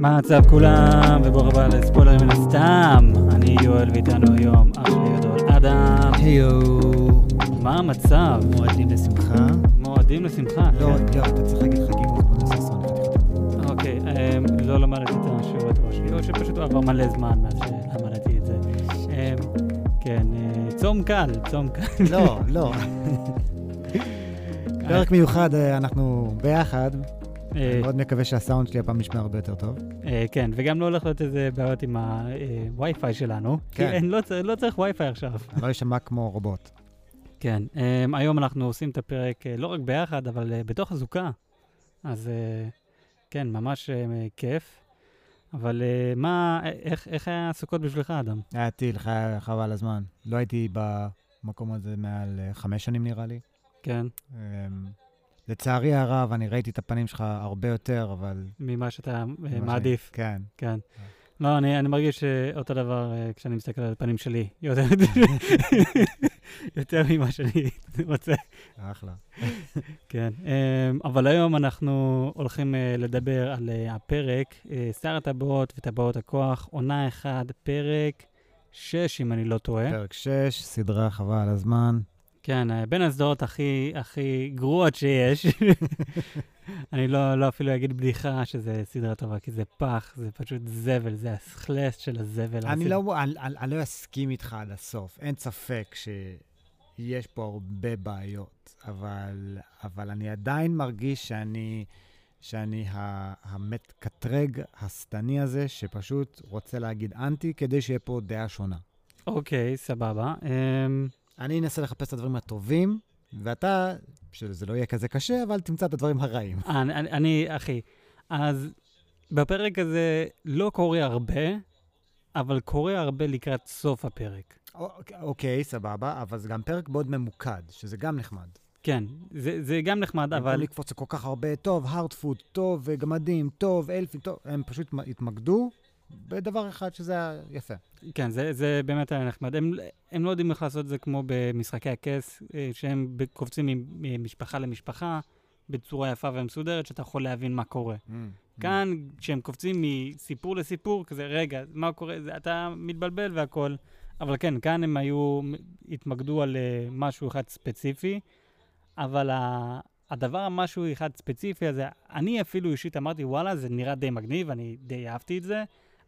מה המצב כולם, וברוך הבא לספוילרים מן הסתם. אני יואל ואיתנו היום אח גדול אדם. היו, מה המצב? מועדים לשמחה. מועדים לשמחה. לא, כן. לא, אתה צריך להגיד חגים חתיכות. אוקיי, אמ, לא למדתי את השיעורי תורה שלי, או שפשוט עבר מלא זמן מאז שלמדתי את זה. אמ, כן, אה, צום קל, צום קל. לא, לא. פרק מיוחד, אה, אנחנו ביחד. אה, אני מאוד מקווה שהסאונד שלי הפעם נשמע הרבה יותר טוב. אה, כן, וגם לא הולך להיות איזה בעיות עם הווי-פיי שלנו. כי כן. אין- לא צריך- לא צריך וי-פיי עכשיו. אני לא יישמע כמו רובוט. כן, um, היום אנחנו עושים את הפרק לא רק ביחד, אבל בתוך הזוקה. אז כן, ממש כיף. אבל מה, איך, איך היה הסוכות בשבילך, אדם? היה טיל, חבל הזמן. לא הייתי במקום הזה מעל אה, חמש שנים נראה לי. כן, אמ, לצערי הרב, אני ראיתי את הפנים שלך הרבה יותר, אבל... ממה שאתה uh, ממה שאני- מעדיף. כן. כן. לא, אני, אני מרגיש אותו דבר uh, כשאני מסתכל על הפנים שלי. יותר, יותר ממה שאני רוצה. אחלה. כן, אמ, אבל היום אנחנו הולכים אה, לדבר על אה, הפרק, אה, שר הטבעות וטבעות הכוח, עונה 1, פרק 6, אם אני לא טועה. פרק 6, סדרה חבל על הזמן. כן, אה, בין הסדרות הכי, הכי גרועות שיש. אני לא, לא אפילו אגיד בדיחה שזה סדרה טובה, כי זה פח, זה פשוט זבל, זה הסכלס של הזבל. אני הסד- לא, אני, אני, אני לא אסכים איתך עד הסוף. אין ספק שיש פה הרבה בעיות, אבל, אבל אני עדיין מרגיש שאני, שאני ה- המקטרג השטני הזה, שפשוט רוצה להגיד אנטי, כדי שיהיה פה דעה שונה. אוקיי, סבבה. אמ, אני אנסה לחפש את הדברים הטובים, ואתה, שזה לא יהיה כזה קשה, אבל תמצא את הדברים הרעים. אני, אני, אני, אחי, אז בפרק הזה לא קורה הרבה, אבל קורה הרבה לקראת סוף הפרק. אוקיי, אוקיי, סבבה, אבל זה גם פרק מאוד ממוקד, שזה גם נחמד. כן, זה, זה גם נחמד, אבל... אבל... במקום לקפוץ לכל כך הרבה, טוב, הארדפוד, טוב, גמדים, טוב, אלפים, טוב, הם פשוט התמקדו בדבר אחד שזה היה יפה. כן, זה, זה באמת היה נחמד. הם, הם לא יודעים איך לעשות את זה כמו במשחקי הכס, אה, שהם קופצים ממשפחה למשפחה בצורה יפה ומסודרת, שאתה יכול להבין מה קורה. כאן, כשהם קופצים מסיפור לסיפור, כזה, רגע, מה קורה? זה, אתה מתבלבל והכול. אבל כן, כאן הם היו, התמקדו על uh, משהו אחד ספציפי, אבל ה, הדבר המשהו אחד ספציפי הזה, אני אפילו אישית אמרתי, וואלה, זה נראה די מגניב, אני די אהבתי את זה,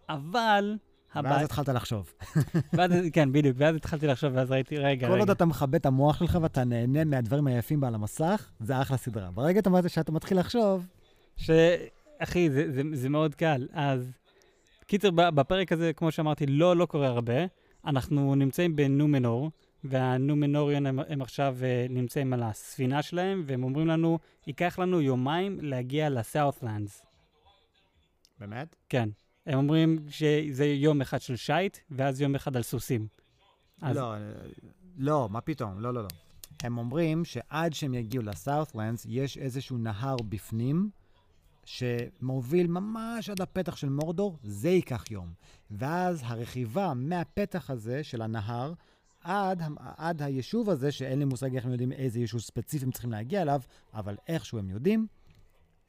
אבל... ואז התחלת לחשוב. ואז, כן, בדיוק, ואז התחלתי לחשוב, ואז ראיתי, רגע, כל עוד רגע. אתה מכבד את המוח שלך ואתה נהנה מהדברים היפים בה על המסך, זה אחלה סדרה. ברגע שאתה מתחיל לחשוב, ש... אחי, זה, זה, זה מאוד קל. אז, קיצר, בפרק הזה, כמו שאמרתי, לא, לא קורה הרבה. אנחנו נמצאים בנומנור, והנומנוריון הם, הם עכשיו uh, נמצאים על הספינה שלהם, והם אומרים לנו, ייקח לנו יומיים להגיע לסאות'לנדס. באמת? כן. הם אומרים שזה יום אחד של שייט, ואז יום אחד על סוסים. אז- לא, לא, מה פתאום, לא, לא, לא. הם אומרים שעד שהם יגיעו לסאות'לנדס, יש איזשהו נהר בפנים, שמוביל ממש עד הפתח של מורדור, זה ייקח יום. ואז הרכיבה מהפתח הזה של הנהר, עד, עד היישוב הזה, שאין לי מושג איך הם יודעים איזה יישוב ספציפי הם צריכים להגיע אליו, אבל איכשהו הם יודעים,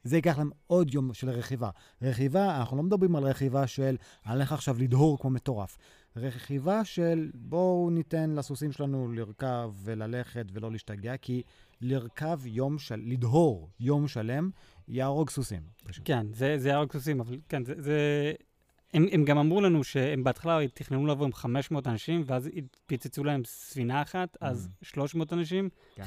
זה ייקח להם עוד יום של רכיבה. רכיבה, אנחנו לא מדברים על רכיבה של, הולך עכשיו לדהור כמו מטורף. רכיבה של בואו ניתן לסוסים שלנו לרכב וללכת ולא להשתגע, כי לרכב יום של... לדהור יום שלם, יהרוג סוסים. פשוט. כן, זה, זה יהרוג סוסים, אבל כן, זה... זה... הם, הם גם אמרו לנו שהם בהתחלה תכננו לבוא עם 500 אנשים, ואז פיצצו להם ספינה אחת, אז 300 אנשים. כן.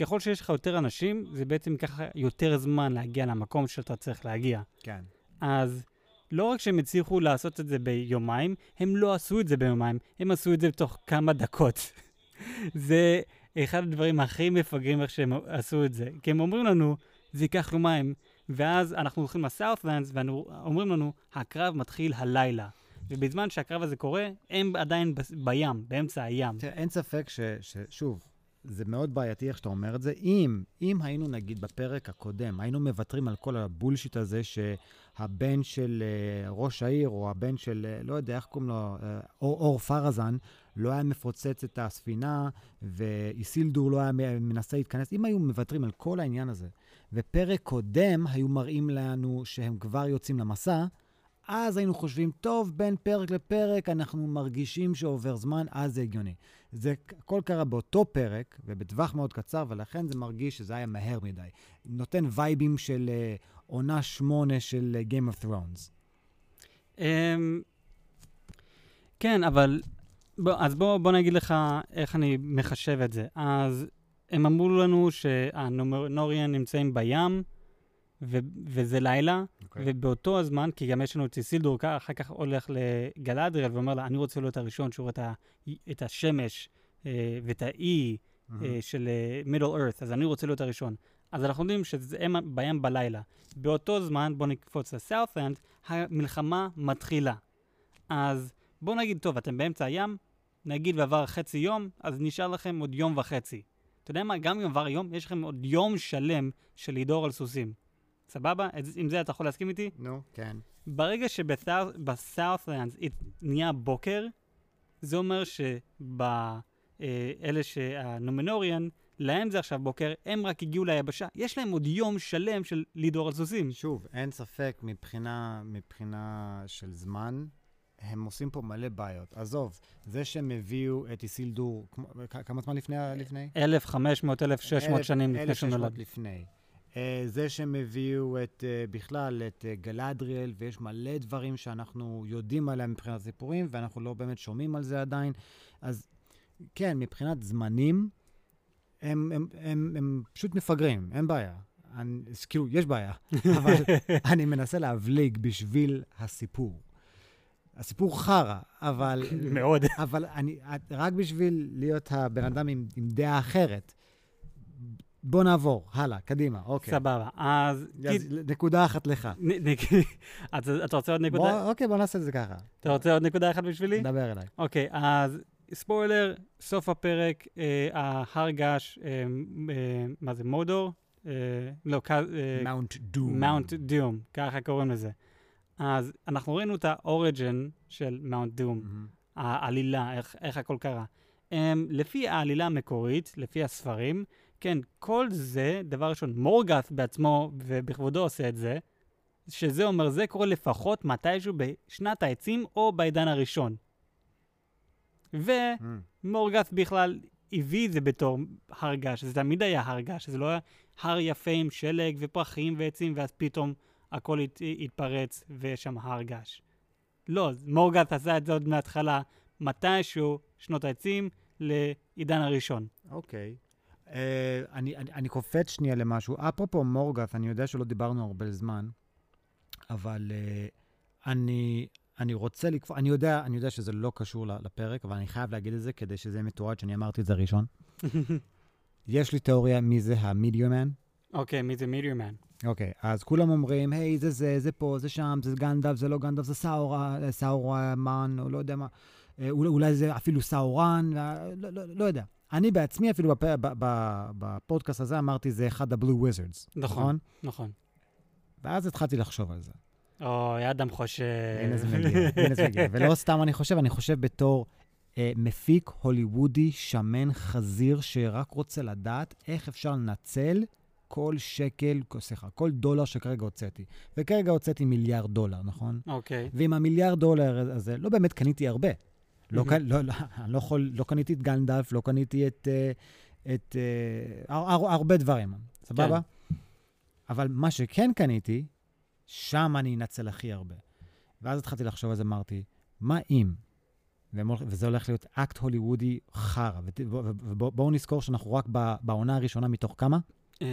ככל שיש לך יותר אנשים, זה בעצם ייקח יותר זמן להגיע למקום שאתה צריך להגיע. כן. אז לא רק שהם הצליחו לעשות את זה ביומיים, הם לא עשו את זה ביומיים, הם עשו את זה בתוך כמה דקות. זה אחד הדברים הכי מפגרים איך שהם עשו את זה. כי הם אומרים לנו, זה ייקח יומיים, ואז אנחנו הולכים לסאות'לנדס, ואומרים לנו, הקרב מתחיל הלילה. ובזמן שהקרב הזה קורה, הם עדיין ב- בים, באמצע הים. תראה, אין ספק ש... ששוב, זה מאוד בעייתי איך שאתה אומר את זה. אם, אם היינו, נגיד, בפרק הקודם, היינו מוותרים על כל הבולשיט הזה שהבן של uh, ראש העיר, או הבן של, uh, לא יודע, איך קוראים לו, uh, אור, אור פרזן, לא היה מפוצץ את הספינה, ואיסילדור לא היה מנסה להתכנס, אם היו מוותרים על כל העניין הזה, ופרק קודם היו מראים לנו שהם כבר יוצאים למסע, ואז היינו חושבים, טוב, בין פרק לפרק אנחנו מרגישים שעובר זמן, אז זה הגיוני. זה הכל קרה באותו פרק, ובטווח מאוד קצר, ולכן זה מרגיש שזה היה מהר מדי. נותן וייבים של uh, עונה שמונה של uh, Game of Thrones. Um, כן, אבל... בוא, אז בוא, בוא נגיד לך איך אני מחשב את זה. אז הם אמרו לנו שהנומנוריאן נמצאים בים, ו- וזה לילה, okay. אוקיי. ובאותו הזמן, כי גם יש לנו את סיסילדור, אחר כך הולך לגלדריאל ואומר לה, אני רוצה להיות הראשון שהוא רואה את, השמש אה, ואת האי mm-hmm. אה, של מידל uh, ארת, אז אני רוצה להיות הראשון. אז אנחנו יודעים שהם בים בלילה. באותו זמן, בואו נקפוץ לסאות'אנד, המלחמה מתחילה. אז בואו נגיד, טוב, אתם באמצע הים, נגיד ועבר חצי יום, אז נשאר לכם עוד יום וחצי. אתה יודע מה? גם אם עבר יום, יש לכם עוד יום שלם של לדהור על סוסים. סבבה? עם זה אתה יכול להסכים איתי? נו, no, כן. ברגע שבסאות'לנדס נהיה בוקר, זה אומר שבאלה אה, שהנומנוריאן, להם זה עכשיו בוקר, הם רק הגיעו ליבשה. יש להם עוד יום שלם של לדהור על סוסים. שוב, אין ספק מבחינה, מבחינה של זמן, הם עושים פה מלא בעיות. עזוב, זה שהם הביאו את איסילדור, כמה זמן לפני? לפני? 1,500, 1,600 שנים לפני שהוא נולד. 1,600 לפני. Uh, זה שהם הביאו את, uh, בכלל את uh, גלדריאל, ויש מלא דברים שאנחנו יודעים עליהם מבחינת סיפורים, ואנחנו לא באמת שומעים על זה עדיין. אז כן, מבחינת זמנים, הם, הם, הם, הם פשוט מפגרים, אין בעיה. אני, כאילו, יש בעיה, אבל אני מנסה להבליג בשביל הסיפור. הסיפור חרא, אבל... מאוד. אבל אני, רק בשביל להיות הבן אדם עם, עם דעה אחרת, בוא נעבור, הלאה, קדימה, אוקיי. סבבה, אז... אז נקודה אחת לך. אז אתה רוצה עוד נקודה? אוקיי, בוא נעשה את זה ככה. אתה רוצה עוד נקודה אחת בשבילי? דבר אליי. אוקיי, אז ספוילר, סוף הפרק, אה, ההר געש, אה, אה, מה זה, מודור? אה, לא, מאונט דום. מאונט דום, ככה קוראים לזה. אז אנחנו ראינו את האוריג'ן של מאונט דום, mm-hmm. העלילה, איך, איך הכל קרה. Um, לפי העלילה המקורית, לפי הספרים, כן, כל זה, דבר ראשון, מורגת בעצמו ובכבודו עושה את זה, שזה אומר, זה קורה לפחות מתישהו בשנת העצים או בעידן הראשון. ומורגת mm. בכלל הביא את זה בתור הר געש, זה תמיד היה הר געש, זה לא היה הר יפה עם שלג ופרחים ועצים, ואז פתאום הכל הת, התפרץ ויש שם הר געש. לא, מורגת עשה את זה עוד מההתחלה, מתישהו, שנות העצים, לעידן הראשון. אוקיי. Okay. Uh, אני, אני, אני קופץ שנייה למשהו. אפרופו מורגת, אני יודע שלא דיברנו הרבה זמן, אבל uh, אני, אני רוצה לקפוץ, אני יודע, אני יודע שזה לא קשור לפרק, אבל אני חייב להגיד את זה כדי שזה יהיה מתועד שאני אמרתי את זה ראשון. יש לי תיאוריה מי זה המידיומן. אוקיי, מי זה מידיומן? אוקיי, אז כולם אומרים, היי, זה זה, זה פה, זה שם, זה גנדב, זה לא גנדב, זה סאורה, סאורמן, או לא יודע מה, אה, אולי, אולי זה אפילו סאורן, לא, לא, לא יודע. אני בעצמי, אפילו בפ... בפודקאסט הזה, אמרתי, זה אחד הבלו וויזרדס. נכון, נכון. נכון. ואז התחלתי לחשוב על זה. אוי, אדם חושב. הנה זה מגיע, הנה זה מגיע. ולא סתם אני חושב, אני חושב בתור אה, מפיק הוליוודי, שמן, חזיר, שרק רוצה לדעת איך אפשר לנצל כל שקל, סליחה, כל דולר שכרגע הוצאתי. וכרגע הוצאתי מיליארד דולר, נכון? אוקיי. Okay. ועם המיליארד דולר הזה, לא באמת קניתי הרבה. לא, לא, לא, אני לא יכול, לא קניתי את גנדלף, לא קניתי את, אה, את, uh, הר, הרבה דברים, סבבה? כן. אבל מה שכן קניתי, שם אני אנצל הכי הרבה. ואז התחלתי לחשוב על זה, אמרתי, מה אם? וזה הולך להיות אקט הוליוודי חרא. ובואו נזכור שאנחנו רק בעונה הראשונה מתוך כמה? אמ,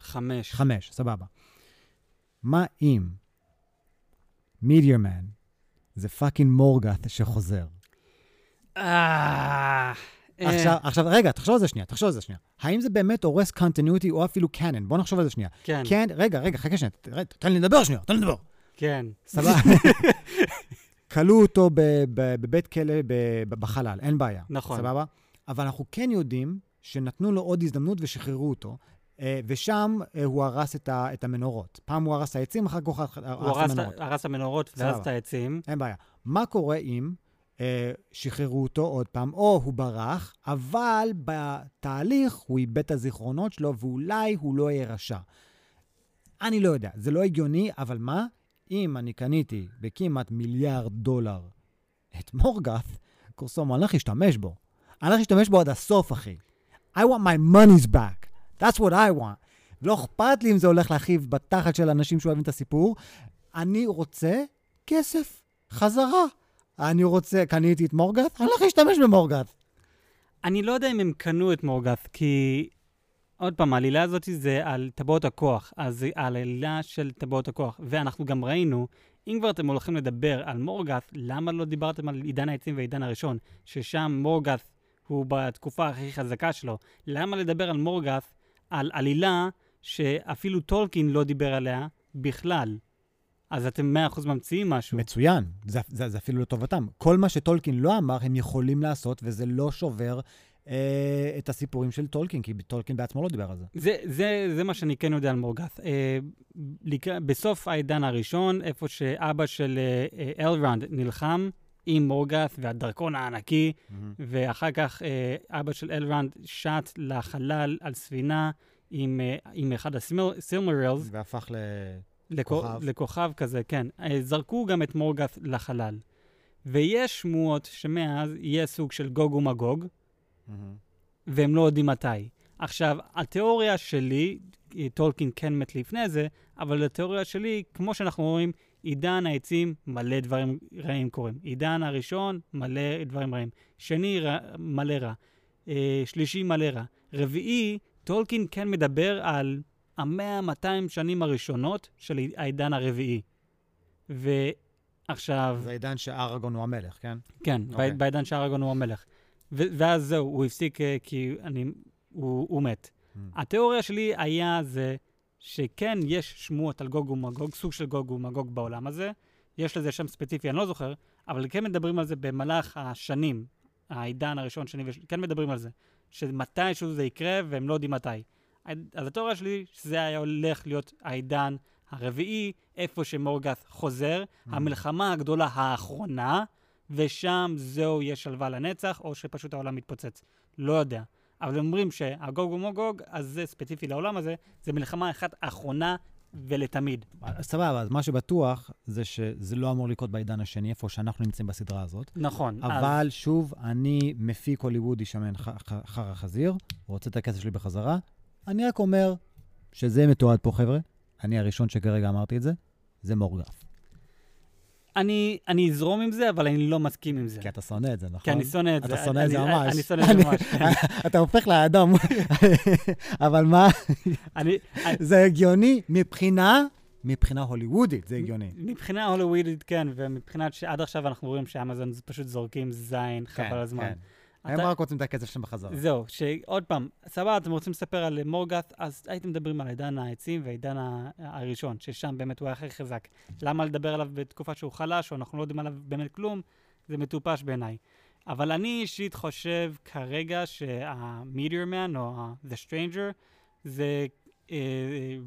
חמש. חמש, סבבה. מה אם Meteor Man זה fucking מורגת שחוזר? אה, עכשיו, עכשיו, רגע, תחשוב על זה שנייה, תחשוב על זה שנייה. האם זה באמת הורס continuity או אפילו canon? בוא נחשוב על זה שנייה. כן. כן, רגע, רגע, חכה שנייה, תן לי לדבר שנייה, תן לי לדבר. כן. סבבה. כלוא אותו בבית כלא בחלל, אין בעיה. נכון. סבבה? אבל אנחנו כן יודעים שנתנו לו עוד הזדמנות ושחררו אותו, אה, ושם אה, הוא הרס את המנורות. פעם הוא הרס את העצים, אחר כך הוא הרס את המנורות. הוא הרס את המנורות ואז את העצים. אין בעיה. מה קורה אם... אה, שחררו אותו עוד פעם, או הוא ברח, אבל בתהליך הוא איבד את הזיכרונות שלו, ואולי הוא לא יהיה רשע. אני לא יודע, זה לא הגיוני, אבל מה? אם אני קניתי בכמעט מיליארד דולר את מורגת, קורסומו, אני הולך להשתמש בו. אני הולך להשתמש בו עד הסוף, אחי. I want my money's back. That's what I want. לא אכפת לי אם זה הולך להכאיב בתחת של אנשים שאוהבים את הסיפור. אני רוצה כסף, חזרה. אני רוצה, קניתי את מורגת, אני הולך להשתמש במורגת. אני לא יודע אם הם קנו את מורגת, כי עוד פעם, העלילה הזאת זה על טבעות הכוח, אז העלילה של טבעות הכוח. ואנחנו גם ראינו, אם כבר אתם הולכים לדבר על מורגת, למה לא דיברתם על עידן העצים והעידן הראשון, ששם מורגת הוא בתקופה הכי חזקה שלו? למה לדבר על מורגת, על עלילה שאפילו טולקין לא דיבר עליה בכלל? אז אתם 100% ממציאים משהו. מצוין, זה, זה, זה אפילו לטובתם. כל מה שטולקין לא אמר, הם יכולים לעשות, וזה לא שובר אה, את הסיפורים של טולקין, כי טולקין בעצמו לא דיבר על זה. זה, זה, זה מה שאני כן יודע על מורגת. אה, לק... בסוף העידן הראשון, איפה שאבא של אה, אה, אלרונד נלחם עם מורגת והדרכון הענקי, mm-hmm. ואחר כך אה, אבא של אלרונד שט לחלל על ספינה עם, אה, עם אחד ה Silmarils. והפך ל... לכוכב. לכוכב כזה, כן. אה, זרקו גם את מורגת לחלל. ויש שמועות שמאז יהיה סוג של גוג ומגוג, mm-hmm. והם לא יודעים מתי. עכשיו, התיאוריה שלי, טולקין כן מת לפני זה, אבל התיאוריה שלי, כמו שאנחנו רואים, עידן העצים, מלא דברים רעים קורים. עידן הראשון, מלא דברים רעים. שני, רע, מלא רע. אה, שלישי, מלא רע. רביעי, טולקין כן מדבר על המאה, 200 שנים הראשונות של העידן הרביעי. ועכשיו... זה העידן שאראגון הוא המלך, כן? כן, okay. אוקיי. בעידן שאראגון הוא המלך. ואז זהו, הוא הפסיק אה, כי אני, הוא, הוא מת. Mm. התיאוריה שלי היה זה שכן, יש שמועות על גוג ומגוג, סוג של גוג ומגוג בעולם הזה. יש לזה שם ספציפי, אני לא זוכר, אבל כן מדברים על זה במהלך השנים, העידן הראשון, שני ושני, כן מדברים על זה. שמתישהו זה יקרה והם לא יודעים מתי. אז התיאוריה שלי, שזה היה הולך להיות העידן הרביעי, איפה שמורגת חוזר, mm. המלחמה הגדולה האחרונה, ושם זהו, יש שלווה לנצח, או שפשוט העולם מתפוצץ. לא יודע. אבל אומרים שהגוג ומוגוג, אז זה ספציפי לעולם הזה, זה מלחמה אחת אחרונה ולתמיד. סבבה, אז מה שבטוח זה שזה לא אמור לקרות בעידן השני, איפה שאנחנו נמצאים בסדרה הזאת. נכון. אבל אז... שוב, אני מפיק הוליוודי שמן חרא חזיר, רוצה את הכסף שלי בחזרה. אני רק אומר שזה מתועד פה, חבר'ה. אני הראשון שכרגע אמרתי את זה, זה מורגף. אני, אני אזרום עם זה, אבל אני לא מסכים עם זה. כי אתה שונא את זה, נכון? כי אני שונא את זה. אתה שונא את זה ממש. אני שונא את זה ממש. אתה הופך לאדום. אבל מה? זה הגיוני מבחינה... מבחינה הוליוודית זה הגיוני. מבחינה הוליוודית כן, ומבחינת שעד עכשיו אנחנו רואים שאמזון פשוט זורקים זין, חבל כן, הזמן. כן. הם רק רוצים את הכסף שלהם בחזרה. זהו, שעוד פעם, סבבה, אתם רוצים לספר על מורגת, אז הייתם מדברים על עידן העצים והעידן הראשון, ששם באמת הוא היה הכי חזק. למה לדבר עליו בתקופה שהוא חלש, או אנחנו לא יודעים עליו באמת כלום, זה מטופש בעיניי. אבל אני אישית חושב כרגע שה-Meteor Man, או ה-The Stranger, זה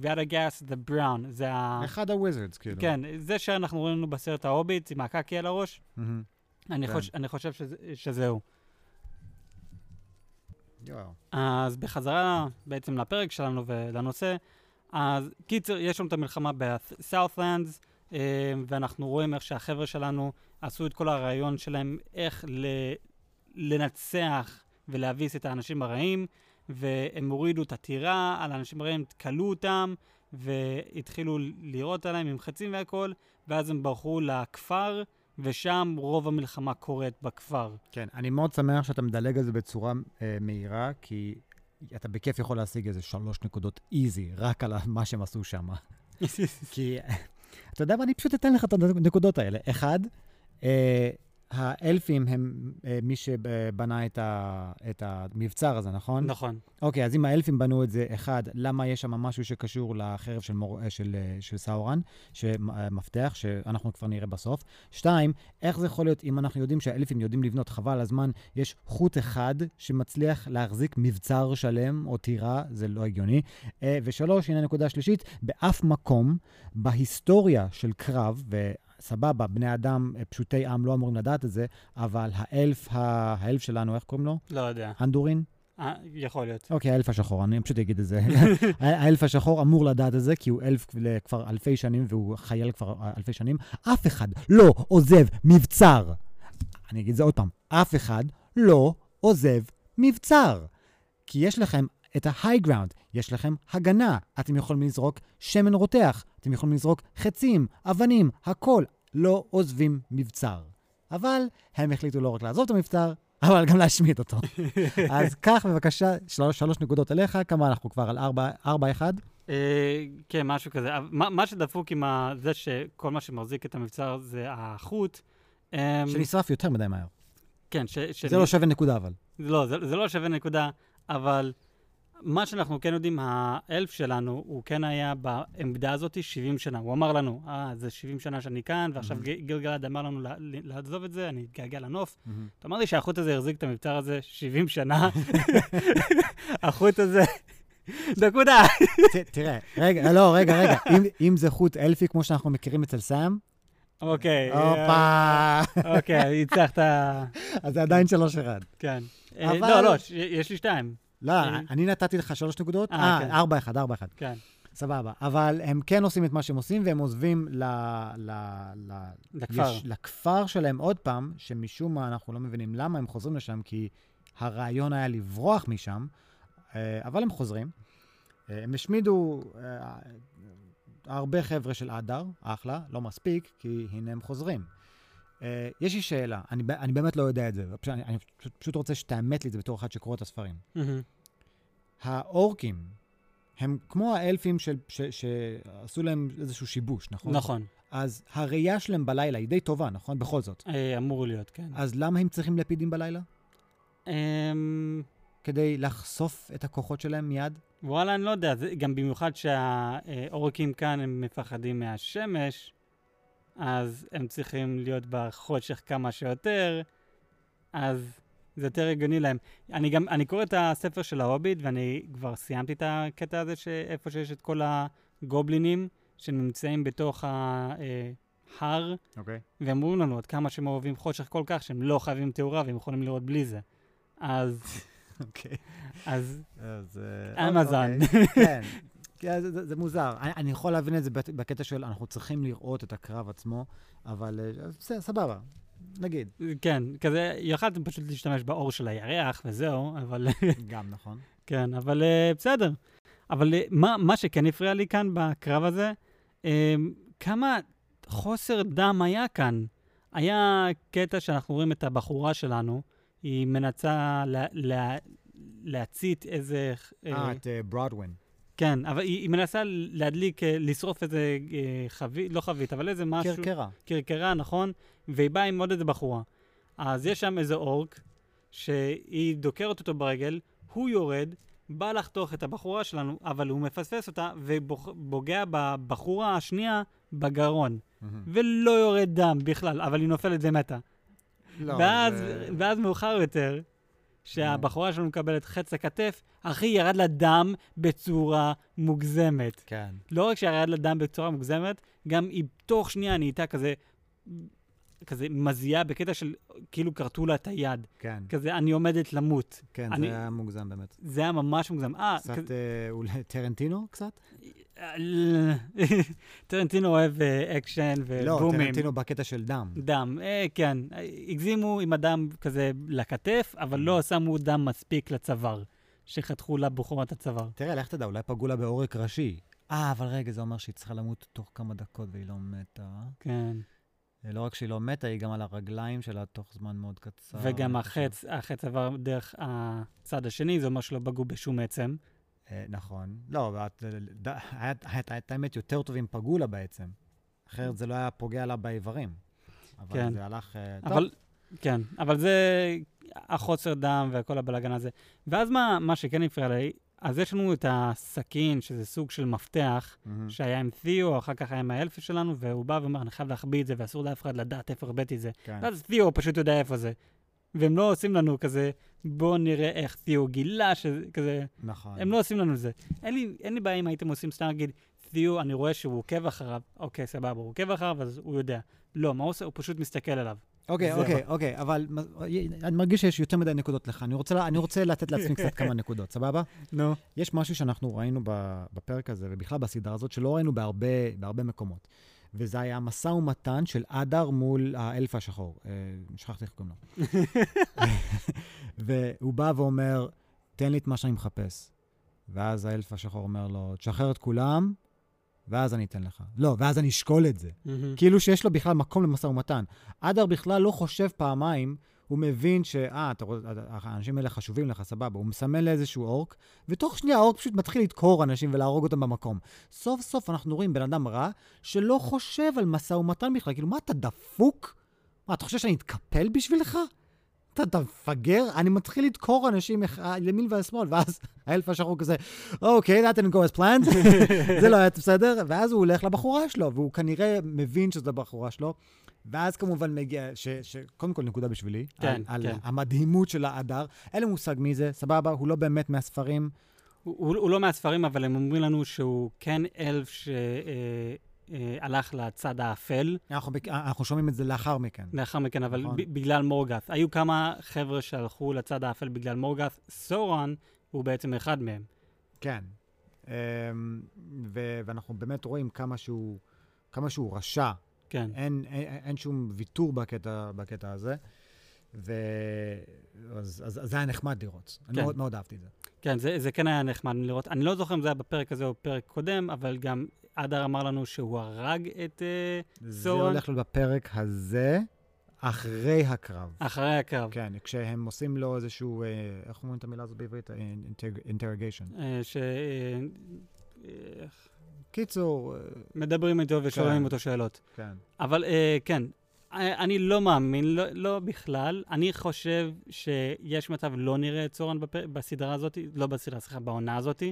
רדגס דה בראון, זה ה... אחד הוויזרדס, כאילו. כן, זה שאנחנו רואים לנו בסרט ההוביט עם הקקי על הראש, אני, כן. אני חושב שזה, שזהו. אז בחזרה בעצם לפרק שלנו ולנושא, אז קיצר, יש לנו את המלחמה בסאות'לנדס, אה, ואנחנו רואים איך שהחבר'ה שלנו עשו את כל הרעיון שלהם, איך ל- לנצח ולהביס את האנשים הרעים, והם הורידו את הטירה על האנשים הרעים, כלו אותם, והתחילו לירות עליהם עם חצים והכל, ואז הם ברחו לכפר. ושם רוב המלחמה קורית בכפר. כן, אני מאוד שמח שאתה מדלג על זה בצורה אה, מהירה, כי אתה בכיף יכול להשיג איזה שלוש נקודות איזי, רק על מה שהם עשו שם. כי, אתה יודע מה, אני פשוט אתן לך את הנקודות האלה. אחד, אה, האלפים הם אה, מי שבנה את, ה, את המבצר הזה, נכון? נכון. אוקיי, אז אם האלפים בנו את זה, אחד, למה יש שם משהו שקשור לחרב של, מור, אה, של, אה, של סאורן, שמפתח, שאנחנו כבר נראה בסוף? שתיים, איך זה יכול להיות אם אנחנו יודעים שהאלפים יודעים לבנות, חבל הזמן, יש חוט אחד שמצליח להחזיק מבצר שלם או טירה, זה לא הגיוני. ושלוש, הנה נקודה שלישית, באף מקום בהיסטוריה של קרב, ו... סבבה, בני אדם, אה, פשוטי עם, לא אמורים לדעת את זה, אבל האלף, האלף שלנו, איך קוראים לו? לא יודע. אנדורין? אה, יכול להיות. אוקיי, האלף השחור, אני פשוט אגיד את זה. האלף השחור אמור לדעת את זה, כי הוא אלף כבר אלפי שנים, והוא חייל כבר אלפי שנים. אף אחד לא עוזב מבצר. אני אגיד את זה עוד פעם, אף אחד לא עוזב מבצר. כי יש לכם את ה-high ground, יש לכם הגנה. אתם יכולים לזרוק שמן רותח, אתם יכולים לזרוק חצים, אבנים, הכל. לא עוזבים מבצר. אבל הם החליטו לא רק לעזוב את המבצר, אבל גם להשמיד אותו. אז קח בבקשה שלוש, שלוש נקודות אליך, כמה אנחנו כבר על ארבע, ארבע אחד? אה, כן, משהו כזה. מה, מה שדפוק עם זה שכל מה שמחזיק את המבצר זה החוט. אמ, שנשרף יותר מדי מהר. כן, ש... זה לא שווה נקודה, אבל. לא, זה, זה לא שווה נקודה, אבל מה שאנחנו כן יודעים, האלף שלנו, הוא כן היה בעמדה הזאת 70 שנה. הוא אמר לנו, אה, זה 70 שנה שאני כאן, ועכשיו mm-hmm. גילגלד אמר לנו לעזוב את זה, אני אתגעגע לנוף. Mm-hmm. אתה אמר לי שהחוט הזה החזיק את המבצר הזה 70 שנה. החוט הזה... נקודה. תראה, רגע, לא, רגע, רגע. אם, זה חוט אלפי, כמו שאנחנו מכירים אצל סאם, אוקיי. הופה. אוקיי, הצלחת... אז זה עדיין שלוש אחד. כן. אבל... לא, לא, יש לי שתיים. לא, אה. אני נתתי לך שלוש נקודות. אה, כן. ארבע אחד, ארבע אחד. כן. סבבה. אבל הם כן עושים את מה שהם עושים, והם עוזבים ל... ל... ל... לכפר. יש, לכפר שלהם עוד פעם, שמשום מה אנחנו לא מבינים למה הם חוזרים לשם, כי הרעיון היה לברוח משם, אה, אבל הם חוזרים. אה, הם השמידו הרבה חבר'ה של אדר, אחלה, לא מספיק, כי הנה הם חוזרים. יש לי שאלה, אני, אני באמת לא יודע את זה, אני, אני פשוט, פשוט רוצה שתאמת לי את זה בתור אחד שקורא את הספרים. האורקים הם כמו האלפים של, ש, שעשו להם איזשהו שיבוש, נכון? נכון. אז הראייה שלהם בלילה היא די טובה, נכון? בכל זאת. אה, אמור להיות, כן. אז למה הם צריכים לפידים בלילה? אמ... כדי לחשוף את הכוחות שלהם מיד? וואלה, אני לא יודע. גם במיוחד שהאורקים כאן הם מפחדים מהשמש, אז הם צריכים להיות בחושך כמה שיותר, אז זה יותר הגיוני להם. אני גם, אני קורא את הספר של ההוביט, ואני כבר סיימתי את הקטע הזה, שאיפה שיש את כל הגובלינים שנמצאים בתוך ההר, okay. אוקיי. והם אומרים לנו עד כמה שהם אוהבים חושך כל כך, שהם לא חייבים תאורה והם יכולים לראות בלי זה. אז... אוקיי. אז... אז... אה, אמזון. אוקיי. כן. זה, זה, זה מוזר. אני, אני יכול להבין את זה בקטע של אנחנו צריכים לראות את הקרב עצמו, אבל בסדר, אה, סבבה. נגיד. כן, כזה, יכלתם פשוט להשתמש באור של הירח וזהו, אבל... גם נכון. כן, אבל uh, בסדר. אבל uh, מה, מה שכן הפריע לי כאן בקרב הזה, uh, כמה חוסר דם היה כאן. היה קטע שאנחנו רואים את הבחורה שלנו, היא מנסה לה, לה, להצית איזה... אה, את ברודווין. כן, אבל היא, היא מנסה להדליק, אה, לשרוף איזה אה, חבית, לא חבית, אבל איזה משהו. קרקרה. קרקרה, נכון, והיא באה עם עוד איזה בחורה. אז יש שם איזה אורק, שהיא דוקרת אותו ברגל, הוא יורד, בא לחתוך את הבחורה שלנו, אבל הוא מפספס אותה, ופוגע בבחורה השנייה בגרון. Mm-hmm. ולא יורד דם בכלל, אבל היא נופלת ומתה. לא, ואז, זה... ואז מאוחר יותר, שהבחורה שלנו מקבלת חץ לכתף, אחי, ירד לה דם בצורה מוגזמת. כן. לא רק שירד לה דם בצורה מוגזמת, גם היא תוך שנייה נהייתה כזה, כזה מזיעה בקטע של כאילו כרתו לה את היד. כן. כזה, אני עומדת למות. כן, אני, זה היה מוגזם באמת. זה היה ממש מוגזם. אה, קצת כזה... אה, אולי טרנטינו קצת? טרנטינו אוהב אה, אקשן ובומים. לא, טרנטינו בקטע של דם. דם, אה, כן. הגזימו עם הדם כזה לכתף, אבל לא mm. שמו דם מספיק לצוואר, שחתכו לה בחורת הצוואר. תראה, לך תדע, אולי פגעו לה בעורק ראשי. אה, אבל רגע, זה אומר שהיא צריכה למות תוך כמה דקות והיא לא מתה. כן. לא רק שהיא לא מתה, היא גם על הרגליים שלה תוך זמן מאוד קצר. וגם החץ, החץ עבר דרך הצד השני, זה אומר שלא פגעו בשום עצם. אה, נכון. לא, את האמת יותר טוב אם פגעו לה בעצם. אחרת זה לא היה פוגע לה באיברים. אבל כן. זה הלך... אה, אבל, טוב. כן, אבל זה החוסר דם וכל הבלאגן הזה. ואז מה, מה שכן הפריע לי, אז יש לנו את הסכין, שזה סוג של מפתח, mm-hmm. שהיה עם תיאו, אחר כך היה עם האלפי שלנו, והוא בא ואומר, אני חייב להחביא את זה, ואסור לאף אחד לדעת איפה הרביתי את זה. כן. ואז תיאו פשוט יודע איפה זה. והם לא עושים לנו כזה, בואו נראה איך תיאו גילה, שזה כזה... נכון. הם לא עושים לנו זה. אין לי, אין לי בעיה אם הייתם עושים סתם להגיד, תיאו, אני רואה שהוא עוקב אחריו, אוקיי, סבבה, הוא עוקב אחריו, אז הוא יודע. לא, מה הוא עושה? הוא פשוט מסתכל עליו. אוקיי. אוקיי, אוקיי, אבל מ- אני מרגיש שיש יותר מדי נקודות לך. אני רוצה, אני רוצה לתת לעצמי קצת כמה נקודות, סבבה? נו. יש משהו שאנחנו ראינו בפרק הזה, ובכלל בסדרה הזאת, שלא ראינו בהרבה, בהרבה מקומות. וזה היה משא ומתן של אדר מול האלף השחור. אה, שכחתי איך קוראים לו. והוא בא ואומר, תן לי את מה שאני מחפש. ואז האלף השחור אומר לו, תשחרר את כולם, ואז אני אתן לך. לא, ואז אני אשקול את זה. כאילו שיש לו בכלל מקום למשא ומתן. אדר בכלל לא חושב פעמיים, הוא מבין ש... אה, אתה רואה, האנשים האלה חשובים לך, סבבה. הוא מסמן לאיזשהו אורק, ותוך שנייה האורק פשוט מתחיל לדקור אנשים ולהרוג אותם במקום. סוף סוף אנחנו רואים בן אדם רע שלא חושב על משא ומתן בכלל. כאילו, מה, אתה דפוק? מה, אתה חושב שאני אתקפל בשבילך? אתה, אתה מפגר? אני מתחיל לדקור אנשים אח- ימין והשמאל, ואז האלף השחור כזה, אוקיי, that didn't go as planned, זה לא היה בסדר, ואז הוא הולך לבחורה שלו, והוא כנראה מבין שזו הבחורה שלו, ואז כמובן מגיע, ש, ש, קודם כל נקודה בשבילי, כן, על, כן. על המדהימות של ההדר, אין לי מושג מי זה, סבבה, הוא לא באמת מהספרים, הוא, הוא- הוא לא מהספרים, אבל הם אומרים לנו שהוא כן אלף שהלך לצד האפל אנחנו, בק- אנחנו שומעים את זה לאחר מכן. לאחר מכן, אבל נכון. ב- בגלל מורגת. היו כמה חבר'ה שהלכו לצד האפל בגלל מורגת. סורן הוא בעצם אחד מהם. כן. אמ, ו- ואנחנו באמת רואים כמה שהוא, כמה שהוא רשע. כן. אין, אין, אין שום ויתור בקטע, בקטע הזה. ו... אז, אז, אז זה היה נחמד לראות. אני כן. מאוד, מאוד אהבתי את זה. כן, זה, זה כן היה נחמד לראות. אני לא זוכר אם זה היה בפרק הזה או בפרק קודם, אבל גם אדר אמר לנו שהוא הרג את... אה, זה סורן? הולך להיות בפרק הזה, אחרי הקרב. אחרי הקרב. כן, כשהם עושים לו איזשהו, אה, איך אומרים את המילה הזאת בעברית? אינטרגיישן. אה, ש... אה, קיצור, אה, מדברים איתו ושואלים כן. אותו שאלות. כן. אבל אה, כן, אה, אני לא מאמין, לא, לא בכלל. אני חושב שיש מצב לא נראה את סורן בפ... בסדרה הזאת, לא בסדרה, סליחה, בעונה הזאת,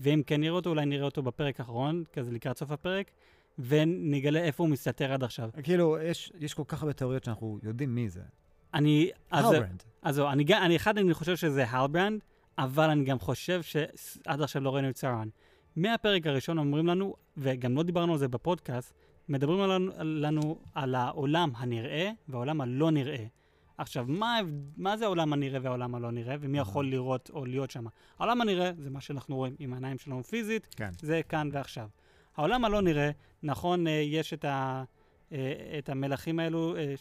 ואם כן נראה אותו, אולי נראה אותו בפרק האחרון, כזה לקראת סוף הפרק, ונגלה איפה הוא מסתתר עד עכשיו. כאילו, יש, יש כל כך הרבה תיאוריות שאנחנו יודעים מי זה. אני... הלברנד. אז זהו, אני, אני אחד, אני חושב שזה הלברנד, אבל אני גם חושב שעד עכשיו לא ראינו את סארן. מהפרק הראשון אומרים לנו, וגם לא דיברנו על זה בפודקאסט, מדברים לנו, לנו על העולם הנראה והעולם הלא נראה. עכשיו, מה, מה זה העולם הנראה והעולם הלא נראה, ומי יכול לראות או להיות שם? העולם הנראה זה מה שאנחנו רואים עם העיניים שלנו פיזית, כן. זה כאן ועכשיו. העולם הלא נראה, נכון, אה, יש את, ה, את המלכים האלו, אה,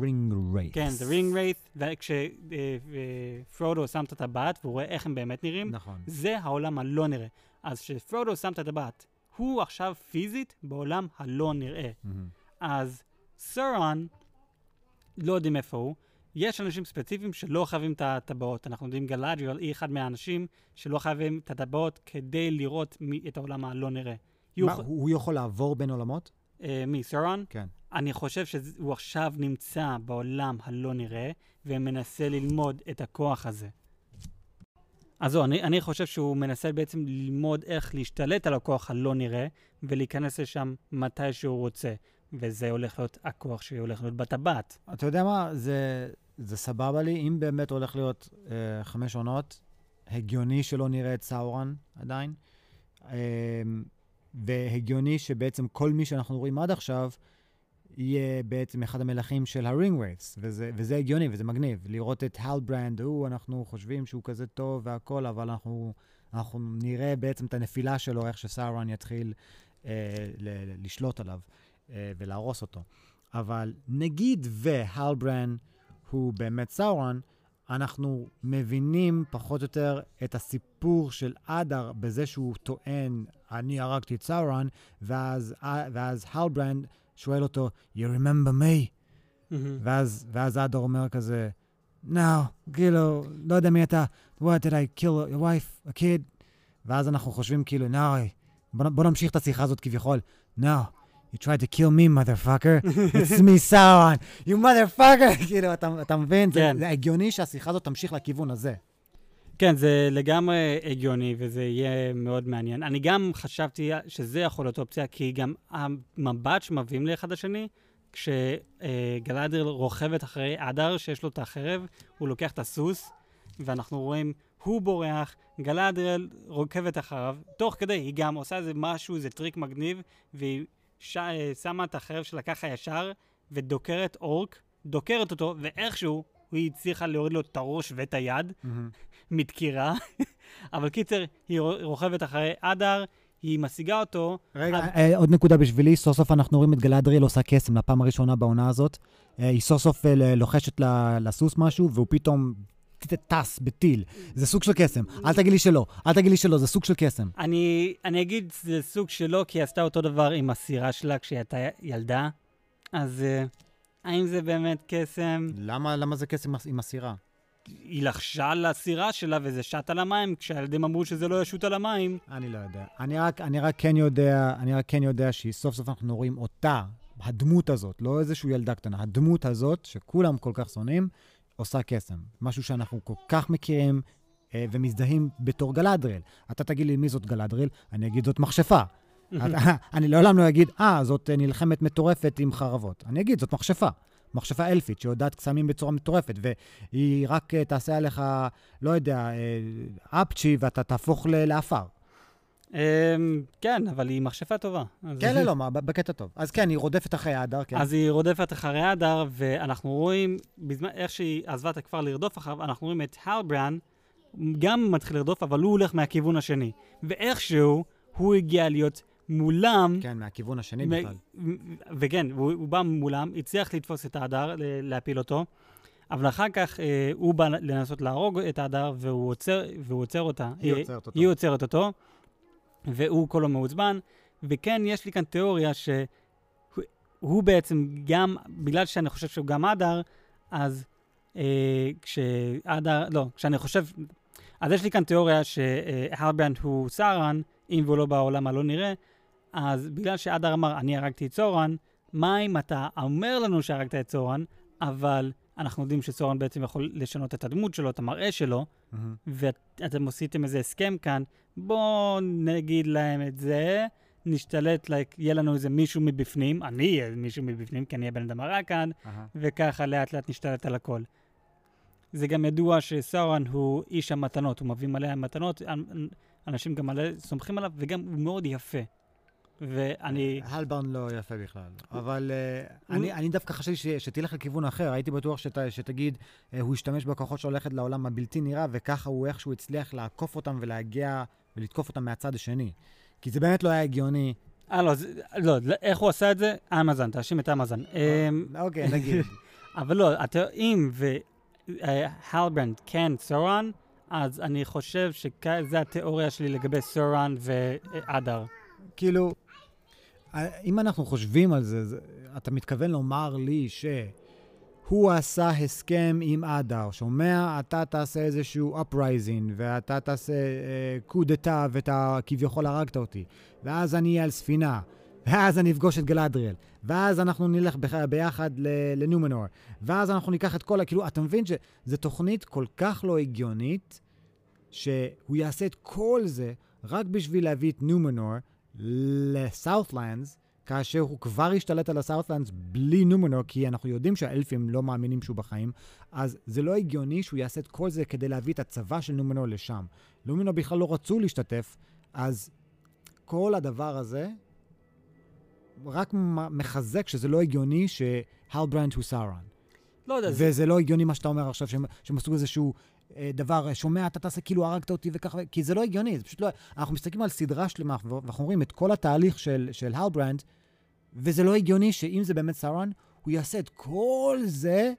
Ring Wraiths. כן, The Ring Wraith, וכשפרודו שם את הטבעת והוא רואה איך הם באמת נראים, נכון. זה העולם הלא נראה. אז כשפרודו שם את הטבעת, הוא עכשיו פיזית בעולם הלא נראה. מהמם. אז סאורן, לא יודעים איפה הוא. יש אנשים ספציפיים שלא חייבים את הטבעות. אנחנו יודעים גלאדריאל היא אחד מהאנשים שלא חייבים את הטבעות כדי לראות מי, את העולם הלא נראה. מה, יוכ- הוא יכול לעבור בין עולמות? אה, מי, סורן? כן. אני חושב שהוא עכשיו נמצא בעולם הלא נראה, ומנסה ללמוד את הכוח הזה. אז זהו, אני, אני חושב שהוא מנסה בעצם ללמוד איך להשתלט על הכוח הלא נראה, ולהיכנס לשם מתי שהוא רוצה. וזה הולך להיות הכוח שהולך להיות בטבעת. אתה יודע מה? זה, זה סבבה לי. אם באמת הולך להיות אה, חמש עונות, הגיוני שלא נראה את סאורן עדיין. אה, והגיוני שבעצם כל מי שאנחנו רואים עד עכשיו, יהיה בעצם אחד המלכים של ה Ring Wraiths, וזה, וזה הגיוני וזה מגניב. לראות את הלברנד, הוא, אנחנו חושבים שהוא כזה טוב והכל, אבל אנחנו, אנחנו נראה בעצם את הנפילה שלו, איך שסאורן יתחיל אה, ל- ל- לשלוט עליו אה, ולהרוס אותו. אבל נגיד והלברן הוא באמת סאורן, אנחנו מבינים פחות או יותר את הסיפור של אדר בזה שהוא טוען, אני הרגתי את סאורן, ואז, ואז הלברנד שואל אותו, you remember me? ואז, ואז אדר אומר כזה, no, כאילו, לא יודע מי אתה, what did I kill your wife, a kid? ואז אנחנו חושבים כאילו, no, בוא, בוא נמשיך את השיחה הזאת כביכול, no, you tried to kill me, motherfucker, it's me, Sauron, you motherfucker, כאילו, אתה, אתה מבין? כן. זה הגיוני שהשיחה הזאת תמשיך לכיוון הזה. כן, זה לגמרי הגיוני, וזה יהיה מאוד מעניין. אני גם חשבתי שזה יכול להיות אופציה, כי גם המבט שמביאים לאחד השני, כשגלאדריל רוכבת אחרי אדר, שיש לו את החרב, הוא לוקח את הסוס, ואנחנו רואים, הוא בורח, גלאדריל רוכבת אחריו, תוך כדי, היא גם עושה איזה משהו, איזה טריק מגניב, והיא ש... שמה את החרב שלה ככה ישר, ודוקרת אורק דוקרת אותו, ואיכשהו היא הצליחה להוריד לו את הראש ואת היד מדקירה. אבל קיצר, היא רוכבת אחרי אדר, היא משיגה אותו. רגע, עד... אה, עוד נקודה בשבילי, סוף סוף אנחנו רואים את גלאדריאל עושה קסם לפעם הראשונה בעונה הזאת. אה, היא סוף סוף אה, לוחשת לסוס משהו, והוא פתאום טס בטיל. זה סוג של קסם. אל תגיד לי שלא, אל תגיד לי שלא, זה סוג של קסם. אני, אני אגיד זה סוג שלא, כי היא עשתה אותו דבר עם הסירה שלה כשהיא הייתה ילדה. אז האם זה באמת קסם? למה, למה זה קסם עם הסירה? היא לחשה לסירה שלה וזה שט על המים, כשהילדים אמרו שזה לא ישוט על המים. אני לא יודע. אני רק, אני רק כן יודע, אני רק כן יודע שסוף סוף אנחנו רואים אותה, הדמות הזאת, לא איזושהי ילדה קטנה, הדמות הזאת, שכולם כל כך שונאים, עושה קסם. משהו שאנחנו כל כך מכירים אה, ומזדהים בתור גלדריאל. אתה תגיד לי מי זאת גלדריאל, אני אגיד זאת מכשפה. אני לעולם לא אגיד, אה, זאת אה, נלחמת מטורפת עם חרבות. אני אגיד, זאת מכשפה. מכשפה אלפית שיודעת קסמים בצורה מטורפת, והיא רק uh, תעשה עליך, לא יודע, uh, אפצ'י ואתה תהפוך לעפר. Um, כן, אבל היא מכשפה טובה. כן, לא, לא, בקטע טוב. אז כן, היא רודפת אחרי האדר, כן. אז היא רודפת אחרי האדר, ואנחנו רואים, בזמן, איך שהיא עזבה את הכפר לרדוף אחריו, אנחנו רואים את הלברן, גם מתחיל לרדוף, אבל הוא הולך מהכיוון השני. ואיכשהו, הוא הגיע להיות מולם... כן, מהכיוון השני בכלל. וכן, הוא, הוא בא מולם, הצליח לתפוס את ההדר, להפיל אותו, אבל אחר כך אה, הוא בא לנסות להרוג את ההדר, והוא עוצר, והוא עוצר אותה. היא אה, עוצרת אותו. היא עוצרת אותו, והוא כולו מעוצבן. וכן, יש לי כאן תיאוריה שהוא בעצם גם, בגלל שאני חושב שהוא גם הדר, אז אה, כשהדר, לא, כשאני חושב, אז יש לי כאן תיאוריה שהלברנד הוא סארן, אם והוא לא בעולם הלא נראה, אז בגלל שאדר אמר, אני הרגתי את סורן, מה אם אתה אומר לנו שהרגת את סורן, אבל אנחנו יודעים שסורן בעצם יכול לשנות את הדמות שלו, את המראה שלו, mm-hmm. ואתם עשיתם איזה הסכם כאן, בואו נגיד להם את זה, נשתלט, like, יהיה לנו איזה מישהו מבפנים, אני אהיה מישהו מבפנים, כי אני אהיה בן אדם הרע כאן, uh-huh. וככה לאט לאט נשתלט על הכל. זה גם ידוע שסורן הוא איש המתנות, הוא מביא מלא מתנות, אנשים גם מלא סומכים עליו, וגם הוא מאוד יפה. ואני... הלברן לא יפה בכלל. אבל uh, אני, דווקא חשבתי שתלך לכיוון אחר. הייתי בטוח שת, שתגיד, uh, הוא השתמש בכוחות שלו ללכת לעולם הבלתי נראה, וככה הוא איכשהו הצליח לעקוף אותם ולהגיע ולתקוף אותם מהצד השני. כי זה באמת לא היה הגיוני. אה, לא, זה, לא, איך הוא עשה את זה? אמזון, תאשים את אמזון. אה, אמ, אוקיי, נגיד. אבל לא, אם והלברנד כן סורן, אז אני חושב שזו התיאוריה שלי לגבי סורן ואדר. כאילו, אם אנחנו חושבים על זה, זה אתה מתכוון לומר לי שהוא עשה הסכם עם אדר, שומע, אתה תעשה איזשהו uprising, ואתה תעשה קודטה, אה, ואתה כביכול הרגת אותי, ואז אני אהיה על ספינה, ואז אני אפגוש את גלדריאל, ואז אנחנו נלך ביחד לנומנור, ואז אנחנו ניקח את כל ה... כאילו, אתה מבין שזו תוכנית כל כך לא הגיונית, שהוא יעשה את כל זה רק בשביל להביא את נומנור לסאות'לנדס, כאשר הוא כבר השתלט על הסאות'לנדס בלי נומנור, כי אנחנו יודעים שהאלפים לא מאמינים שהוא בחיים, אז זה לא הגיוני שהוא יעשה את כל זה כדי להביא את הצבא של נומנור לשם. נומנור בכלל לא רצו להשתתף, אז כל הדבר הזה רק מחזק שזה לא הגיוני שהלברנד הוא סארן. לא יודע. וזה זה... לא הגיוני מה שאתה אומר עכשיו, שהם עשו איזשהו דבר, שומע, אתה תעשה כאילו הרגת אותי וככה, כי זה לא הגיוני, זה פשוט לא... אנחנו מסתכלים על סדרה שלמה, ואנחנו רואים את כל התהליך של, של הלברנד, וזה לא הגיוני שאם זה באמת סאורן, הוא יעשה את כל זה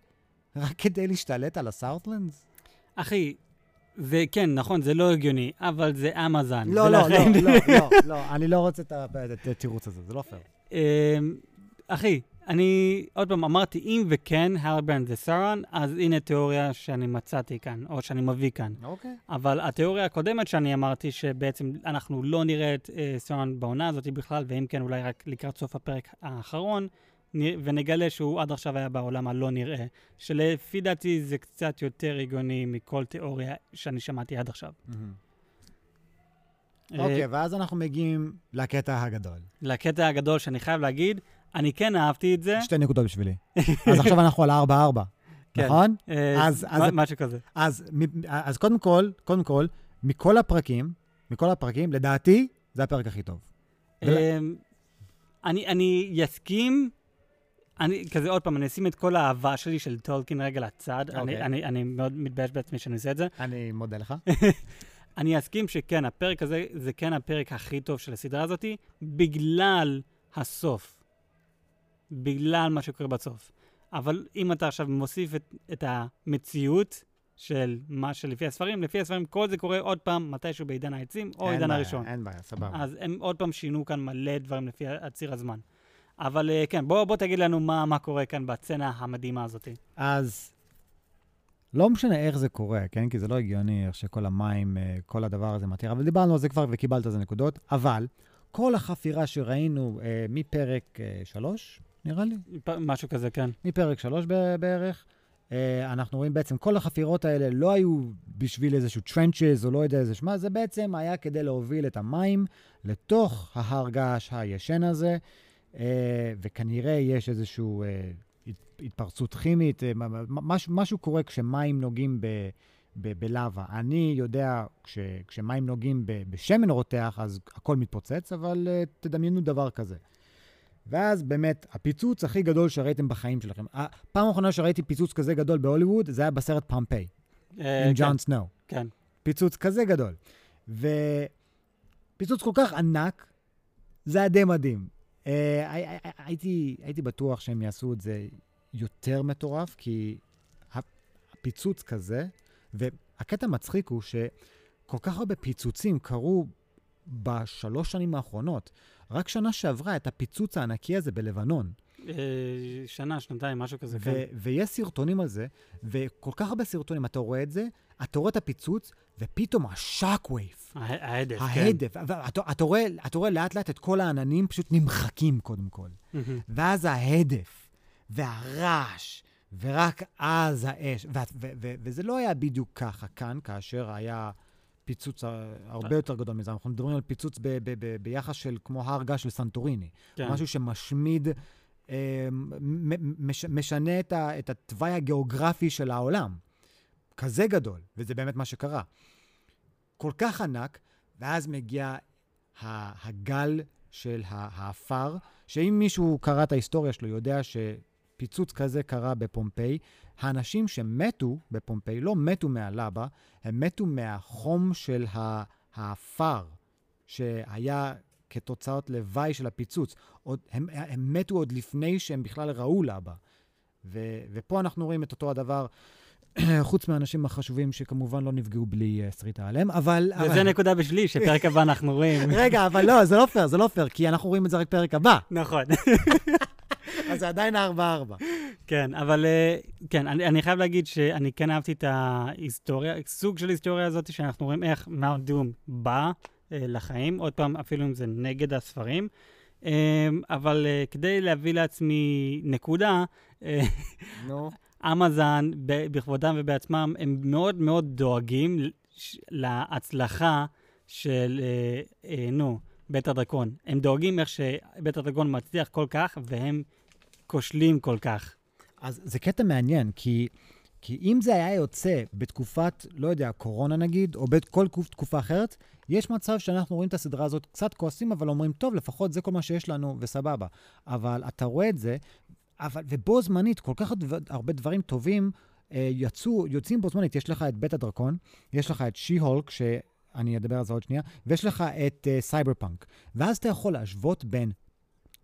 רק כדי להשתלט על ה Southlands? אחי, זה כן, נכון, זה לא הגיוני, אבל זה אמזון. לא, לא, לא, לא, לא, לא, אני לא רוצה את התירוץ הזה, זה לא פייר. אמ, אחי, אני עוד פעם אמרתי, אם וכן, הלברנד זה סאורן, אז הנה תיאוריה שאני מצאתי כאן, או שאני מביא כאן. אוקיי. Okay. אבל התיאוריה הקודמת שאני אמרתי, שבעצם אנחנו לא נראה את אה, סאורן בעונה הזאת בכלל, ואם כן, אולי רק לקראת סוף הפרק האחרון, ונגלה שהוא עד עכשיו היה בעולם הלא נראה, שלפי דעתי זה קצת יותר הגיוני מכל תיאוריה שאני שמעתי עד עכשיו. Mm-hmm. אוקיי, okay, ואז אנחנו מגיעים לקטע הגדול. לקטע הגדול, שאני חייב להגיד, אני כן אהבתי את זה. שתי נקודות בשבילי. אז עכשיו אנחנו על 4-4, כן. נכון? אה, אז, משהו כזה. אז, קודם כל, קודם כל, מכל הפרקים, מכל הפרקים, לדעתי, זה הפרק הכי טוב. אמ, אני, אסכים, אני, כזה, עוד פעם, אני אשים את כל האהבה שלי של טולקין רגע לצד. אני, אוקיי. אני, אני מאוד מתבייש בעצמי שאני עושה את זה. אני מודה לך. אני אסכים שכן, הפרק הזה זה כן הפרק הכי טוב של הסדרה הזאת, בגלל הסוף. בגלל מה שקורה בסוף. אבל אם אתה עכשיו מוסיף את, את המציאות של מה שלפי הספרים, לפי הספרים כל זה קורה עוד פעם מתישהו בעידן העצים או עידן בעיה, הראשון. אין בעיה, סבבה. אז הם עוד פעם שינו כאן מלא דברים לפי הציר הזמן. אבל אה, כן, בוא, בוא תגיד לנו מה, מה קורה כאן בסצנה המדהימה הזאת. אז לא משנה איך זה קורה, כן? כי זה לא הגיוני איך שכל המים, אה, כל הדבר הזה מתיר, אבל דיברנו על זה כבר וקיבלת על זה נקודות. אבל כל החפירה שראינו אה, מפרק אה, שלוש, נראה לי, משהו כזה, כן. מפרק שלוש בערך, אה, אנחנו רואים בעצם כל החפירות האלה לא היו בשביל איזשהו trenches או לא יודע איזה שמה, זה בעצם היה כדי להוביל את המים לתוך ההר געש הישן הזה, אה, וכנראה יש איזשהו אה, הת- התפרצות כימית, משהו, משהו קורה כשמים נוגעים ב... בלאווה. אני יודע, כש, כשמים נוגעים בשמן רותח, אז הכל מתפוצץ, אבל uh, תדמיינו דבר כזה. ואז באמת, הפיצוץ הכי גדול שראיתם בחיים שלכם. הפעם האחרונה שראיתי פיצוץ כזה גדול בהוליווד, זה היה בסרט פומפיי, אה, עם כן, ג'ון סנואו. כן. פיצוץ כזה גדול. ופיצוץ כל כך ענק, זה היה די מדהים. אה, הי- הי- הייתי, הייתי בטוח שהם יעשו את זה יותר מטורף, כי הפיצוץ כזה, והקטע המצחיק הוא שכל כך הרבה פיצוצים קרו בשלוש שנים האחרונות. רק שנה שעברה את הפיצוץ הענקי הזה בלבנון. אה, שנה, שנתיים, משהו כזה, כן. ויש סרטונים על זה, וכל כך הרבה סרטונים, אתה רואה את זה, אתה רואה את הפיצוץ, ופתאום השאק הה- ההדף, כן. ההדף, ואתה אתה רואה, רואה לאט לאט את כל העננים פשוט נמחקים קודם כל. ואז ההדף, והרעש, ורק אז האש. וזה לא היה בדיוק ככה כאן, כאשר היה פיצוץ הרבה יותר גדול מזה. אנחנו מדברים על פיצוץ ב- ב- ב- ביחס של כמו הר געש של סנטוריני. כן. משהו שמשמיד, אה, מש- משנה את, ה- את התוואי הגיאוגרפי של העולם. כזה גדול, וזה באמת מה שקרה. כל כך ענק, ואז מגיע הגל של ה- העפר, שאם מישהו קרא את ההיסטוריה שלו, יודע שפיצוץ כזה קרה בפומפיי. האנשים שמתו בפומפיי לא מתו מהלבה, הם מתו מהחום של ה- האפר, שהיה כתוצאות לוואי של הפיצוץ. עוד, הם, הם מתו עוד לפני שהם בכלל ראו לבה. ו, ופה אנחנו רואים את אותו הדבר, חוץ מהאנשים החשובים שכמובן לא נפגעו בלי uh, שריטה עליהם, אבל... וזה אבל... נקודה בשבילי, שפרק הבא אנחנו רואים. רגע, אבל לא, זה לא פייר, זה לא פייר, כי אנחנו רואים את זה רק פרק הבא. נכון. זה עדיין הארבע-ארבע. כן, אבל אה, כן, אני, אני חייב להגיד שאני כן אהבתי את ההיסטוריה, סוג של היסטוריה הזאת, שאנחנו רואים איך Mount Doom בא אה, לחיים, עוד פעם, אפילו אם זה נגד הספרים. אה, אבל כדי להביא לעצמי נקודה, נו. אמזון, ב- בכבודם ובעצמם, הם מאוד מאוד דואגים להצלחה של, נו, בית הדרקון. הם דואגים איך שבית הדרקון מצליח כל כך, והם כושלים כל כך. אז זה קטע מעניין, כי, כי אם זה היה יוצא בתקופת, לא יודע, קורונה נגיד, או בכל תקופ- תקופה אחרת, יש מצב שאנחנו רואים את הסדרה הזאת קצת כועסים, אבל אומרים, טוב, לפחות זה כל מה שיש לנו, וסבבה. אבל אתה רואה את זה, אבל, ובו זמנית, כל כך הרבה דברים טובים אה, יצאו, יוצאים בו זמנית. יש לך את בית הדרקון, יש לך את שי-הולק, שאני אדבר על זה עוד שנייה, ויש לך את סייבר פאנק. ואז אתה יכול להשוות בין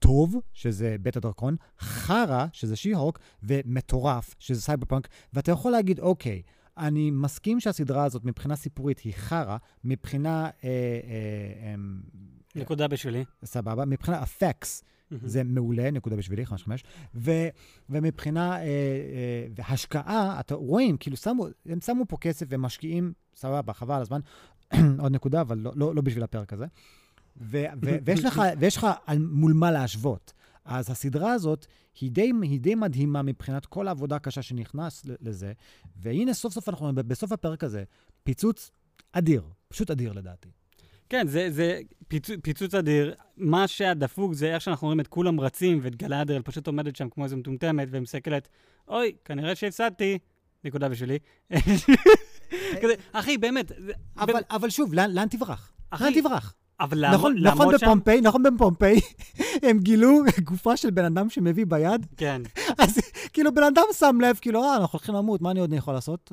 טוב, שזה בית הדרקון, חרא, שזה שי-הולק, ומטורף, שזה סייבר פאנק, ואתה יכול להגיד, אוקיי, אני מסכים שהסדרה הזאת מבחינה סיפורית היא חרא, מבחינה, אה, אה, אה, נקודה בשבילי. סבבה, מבחינה אפקס, זה מעולה, נקודה בשבילי, 5-5, ו, ומבחינה אה, אה, והשקעה, אתה רואים, כאילו שמו, הם שמו פה כסף ומשקיעים, סבבה, חבל הזמן, עוד נקודה, אבל לא, לא, לא בשביל הפרק הזה. ו, ו, ויש לך, ויש לך על, מול מה להשוות. אז הסדרה הזאת היא די, היא די מדהימה מבחינת כל העבודה הקשה שנכנס לזה, והנה סוף סוף אנחנו בסוף הפרק הזה פיצוץ אדיר, פשוט אדיר לדעתי. כן, זה, זה פיצוץ, פיצוץ אדיר. מה שהדפוק זה איך שאנחנו רואים את כולם רצים, ואת גלאדריאל פשוט עומדת שם כמו איזה מטומטמת, ומסתכלת, אוי, כנראה שהפסדתי. נקודה בשבילי. כזה, אחי, באמת, אבל, אבל שוב, לאן, לאן תברח? אחי, לאן תברח? אבל לעמוד, נכון, לעמוד נכון שם... בפומפיי, נכון בפומפיי, הם גילו גופה של בן אדם שמביא ביד, כן. אז כאילו בן אדם שם לב, כאילו, אה, אנחנו הולכים למות, מה אני עוד יכול לעשות?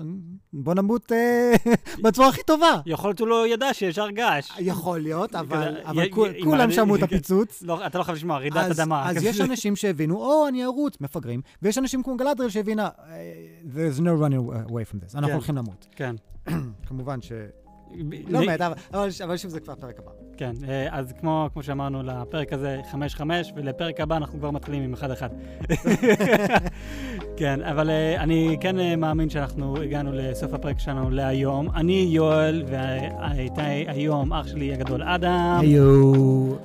בוא נמות אה, בצורה הכי טובה. יכול להיות הוא לא ידע שיש הר געש. יכול להיות, אבל, אבל כולם שמעו את כן. הפיצוץ. לא, אתה לא חייב לשמוע, רעידת אדמה. אז כזה. יש אנשים שהבינו, או, אני ארוץ, מפגרים, ויש אנשים כמו גלדריאל שהבינה, "אה, there's no running away from this, אנחנו כן. הולכים למות. כן. כמובן ש... לא מת, אבל- שוב, זה כבר פרק הבא. כן, אה, אז כמו, כמו שאמרנו, לפרק הזה 5-5, ולפרק הבא אנחנו כבר מתחילים עם 1-1. כן, אבל אה, אני כן אה, מאמין שאנחנו הגענו לסוף הפרק שלנו להיום. אני יואל, ואיתי היום אח שלי הגדול אדם. היו.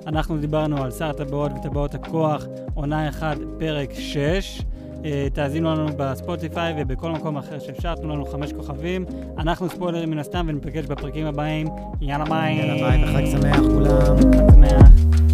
אנחנו דיברנו על שר הטבעות וטבעות הכוח, עונה 1, פרק 6. אה, תאזינו לנו בספוטיפיי ובכל מקום אחר שאפשר, תנו לנו חמש כוכבים. אנחנו ספוילרים מן הסתם, וניפגש בפרקים הבאים. יאללה ביי. יאללה ביי וחג שמח כולם. חג שמח.